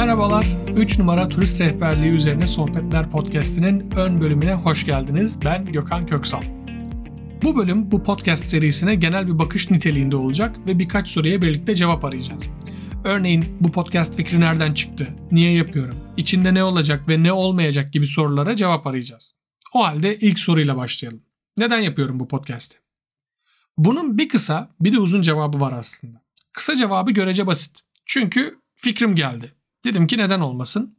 Merhabalar, 3 numara turist rehberliği üzerine Sohbetler Podcast'inin ön bölümüne hoş geldiniz. Ben Gökhan Köksal. Bu bölüm bu podcast serisine genel bir bakış niteliğinde olacak ve birkaç soruya birlikte cevap arayacağız. Örneğin bu podcast fikri nereden çıktı, niye yapıyorum, içinde ne olacak ve ne olmayacak gibi sorulara cevap arayacağız. O halde ilk soruyla başlayalım. Neden yapıyorum bu podcast'i? Bunun bir kısa bir de uzun cevabı var aslında. Kısa cevabı görece basit. Çünkü fikrim geldi. Dedim ki neden olmasın?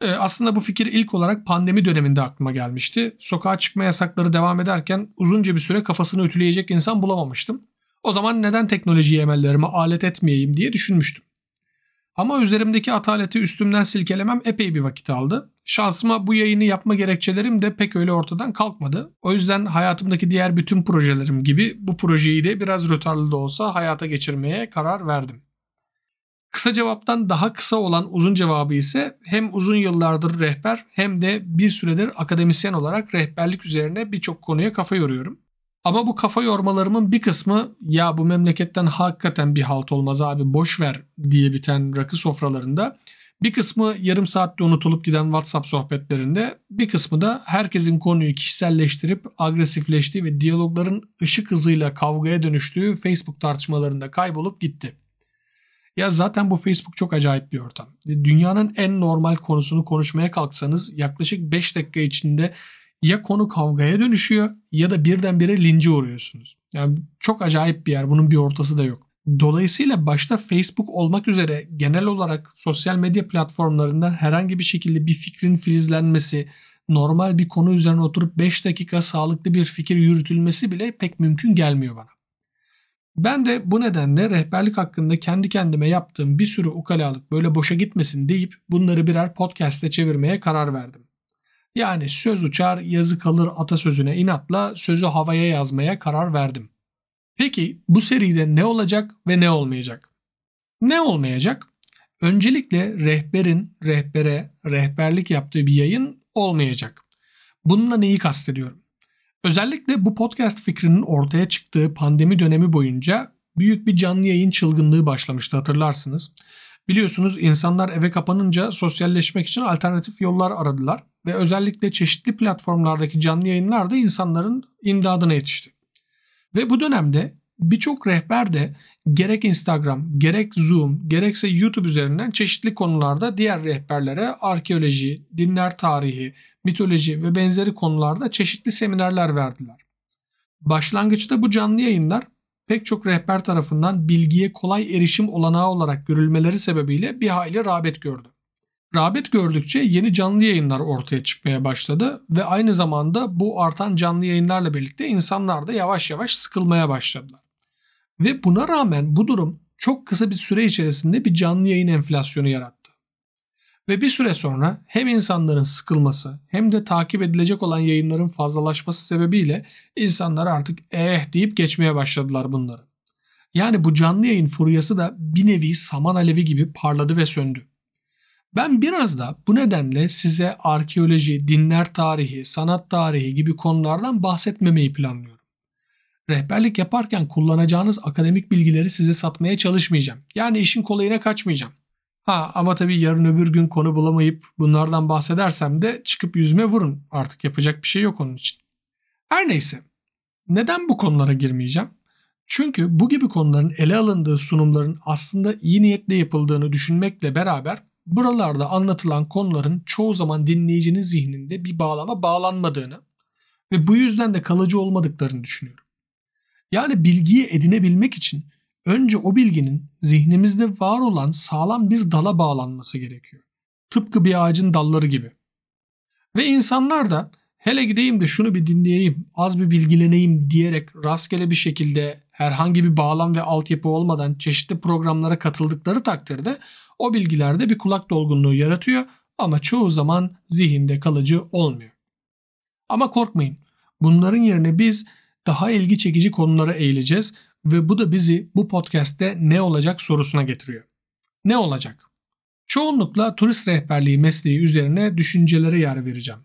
Ee, aslında bu fikir ilk olarak pandemi döneminde aklıma gelmişti. Sokağa çıkma yasakları devam ederken uzunca bir süre kafasını ütüleyecek insan bulamamıştım. O zaman neden teknolojiyi emellerime alet etmeyeyim diye düşünmüştüm. Ama üzerimdeki ataleti üstümden silkelemem epey bir vakit aldı. Şansıma bu yayını yapma gerekçelerim de pek öyle ortadan kalkmadı. O yüzden hayatımdaki diğer bütün projelerim gibi bu projeyi de biraz rötarlı da olsa hayata geçirmeye karar verdim. Kısa cevaptan daha kısa olan uzun cevabı ise hem uzun yıllardır rehber hem de bir süredir akademisyen olarak rehberlik üzerine birçok konuya kafa yoruyorum. Ama bu kafa yormalarımın bir kısmı ya bu memleketten hakikaten bir halt olmaz abi boş ver diye biten rakı sofralarında bir kısmı yarım saatte unutulup giden WhatsApp sohbetlerinde, bir kısmı da herkesin konuyu kişiselleştirip agresifleştiği ve diyalogların ışık hızıyla kavgaya dönüştüğü Facebook tartışmalarında kaybolup gitti. Ya zaten bu Facebook çok acayip bir ortam. Dünyanın en normal konusunu konuşmaya kalksanız yaklaşık 5 dakika içinde ya konu kavgaya dönüşüyor ya da birdenbire lince uğruyorsunuz. Yani çok acayip bir yer. Bunun bir ortası da yok. Dolayısıyla başta Facebook olmak üzere genel olarak sosyal medya platformlarında herhangi bir şekilde bir fikrin filizlenmesi, normal bir konu üzerine oturup 5 dakika sağlıklı bir fikir yürütülmesi bile pek mümkün gelmiyor bana. Ben de bu nedenle rehberlik hakkında kendi kendime yaptığım bir sürü ukalalık böyle boşa gitmesin deyip bunları birer podcast'e çevirmeye karar verdim. Yani söz uçar yazı kalır atasözüne inatla sözü havaya yazmaya karar verdim. Peki bu seride ne olacak ve ne olmayacak? Ne olmayacak? Öncelikle rehberin rehbere rehberlik yaptığı bir yayın olmayacak. Bununla neyi kastediyorum? Özellikle bu podcast fikrinin ortaya çıktığı pandemi dönemi boyunca büyük bir canlı yayın çılgınlığı başlamıştı hatırlarsınız. Biliyorsunuz insanlar eve kapanınca sosyalleşmek için alternatif yollar aradılar ve özellikle çeşitli platformlardaki canlı yayınlar da insanların imdadına yetişti. Ve bu dönemde birçok rehber de gerek Instagram, gerek Zoom, gerekse YouTube üzerinden çeşitli konularda diğer rehberlere arkeoloji, dinler tarihi, mitoloji ve benzeri konularda çeşitli seminerler verdiler. Başlangıçta bu canlı yayınlar pek çok rehber tarafından bilgiye kolay erişim olanağı olarak görülmeleri sebebiyle bir hayli rağbet gördü. Rağbet gördükçe yeni canlı yayınlar ortaya çıkmaya başladı ve aynı zamanda bu artan canlı yayınlarla birlikte insanlar da yavaş yavaş sıkılmaya başladılar. Ve buna rağmen bu durum çok kısa bir süre içerisinde bir canlı yayın enflasyonu yarattı. Ve bir süre sonra hem insanların sıkılması hem de takip edilecek olan yayınların fazlalaşması sebebiyle insanlar artık eh deyip geçmeye başladılar bunları. Yani bu canlı yayın furyası da bir nevi saman alevi gibi parladı ve söndü. Ben biraz da bu nedenle size arkeoloji, dinler tarihi, sanat tarihi gibi konulardan bahsetmemeyi planlıyorum. Rehberlik yaparken kullanacağınız akademik bilgileri size satmaya çalışmayacağım. Yani işin kolayına kaçmayacağım. Ha ama tabii yarın öbür gün konu bulamayıp bunlardan bahsedersem de çıkıp yüzme vurun. Artık yapacak bir şey yok onun için. Her neyse. Neden bu konulara girmeyeceğim? Çünkü bu gibi konuların ele alındığı sunumların aslında iyi niyetle yapıldığını düşünmekle beraber buralarda anlatılan konuların çoğu zaman dinleyicinin zihninde bir bağlama bağlanmadığını ve bu yüzden de kalıcı olmadıklarını düşünüyorum. Yani bilgiyi edinebilmek için önce o bilginin zihnimizde var olan sağlam bir dala bağlanması gerekiyor. Tıpkı bir ağacın dalları gibi. Ve insanlar da hele gideyim de şunu bir dinleyeyim, az bir bilgileneyim diyerek rastgele bir şekilde herhangi bir bağlam ve altyapı olmadan çeşitli programlara katıldıkları takdirde o bilgilerde bir kulak dolgunluğu yaratıyor ama çoğu zaman zihinde kalıcı olmuyor. Ama korkmayın. Bunların yerine biz daha ilgi çekici konulara eğileceğiz ve bu da bizi bu podcast'te ne olacak sorusuna getiriyor. Ne olacak? Çoğunlukla turist rehberliği mesleği üzerine düşüncelere yer vereceğim.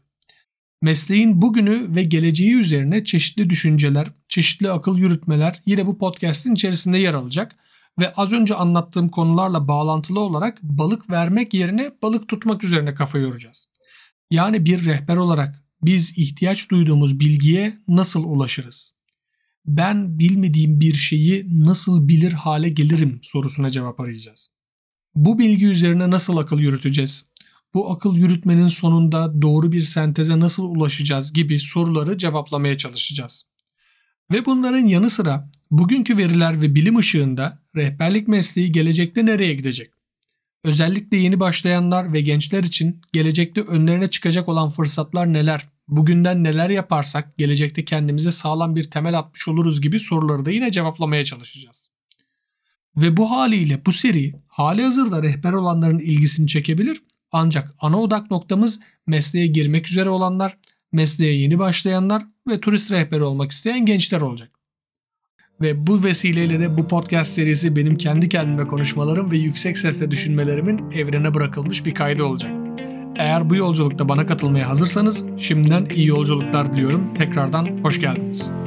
Mesleğin bugünü ve geleceği üzerine çeşitli düşünceler, çeşitli akıl yürütmeler yine bu podcast'in içerisinde yer alacak Ve az önce anlattığım konularla bağlantılı olarak balık vermek yerine balık tutmak üzerine kafa yoracağız. Yani bir rehber olarak biz ihtiyaç duyduğumuz bilgiye nasıl ulaşırız? Ben bilmediğim bir şeyi nasıl bilir hale gelirim sorusuna cevap arayacağız. Bu bilgi üzerine nasıl akıl yürüteceğiz? Bu akıl yürütmenin sonunda doğru bir senteze nasıl ulaşacağız gibi soruları cevaplamaya çalışacağız. Ve bunların yanı sıra bugünkü veriler ve bilim ışığında rehberlik mesleği gelecekte nereye gidecek? Özellikle yeni başlayanlar ve gençler için gelecekte önlerine çıkacak olan fırsatlar neler? Bugünden neler yaparsak gelecekte kendimize sağlam bir temel atmış oluruz gibi soruları da yine cevaplamaya çalışacağız. Ve bu haliyle bu seri hali hazırda rehber olanların ilgisini çekebilir ancak ana odak noktamız mesleğe girmek üzere olanlar, mesleğe yeni başlayanlar ve turist rehberi olmak isteyen gençler olacak. Ve bu vesileyle de bu podcast serisi benim kendi kendime konuşmalarım ve yüksek sesle düşünmelerimin evrene bırakılmış bir kaydı olacak. Eğer bu yolculukta bana katılmaya hazırsanız şimdiden iyi yolculuklar diliyorum. Tekrardan hoş geldiniz.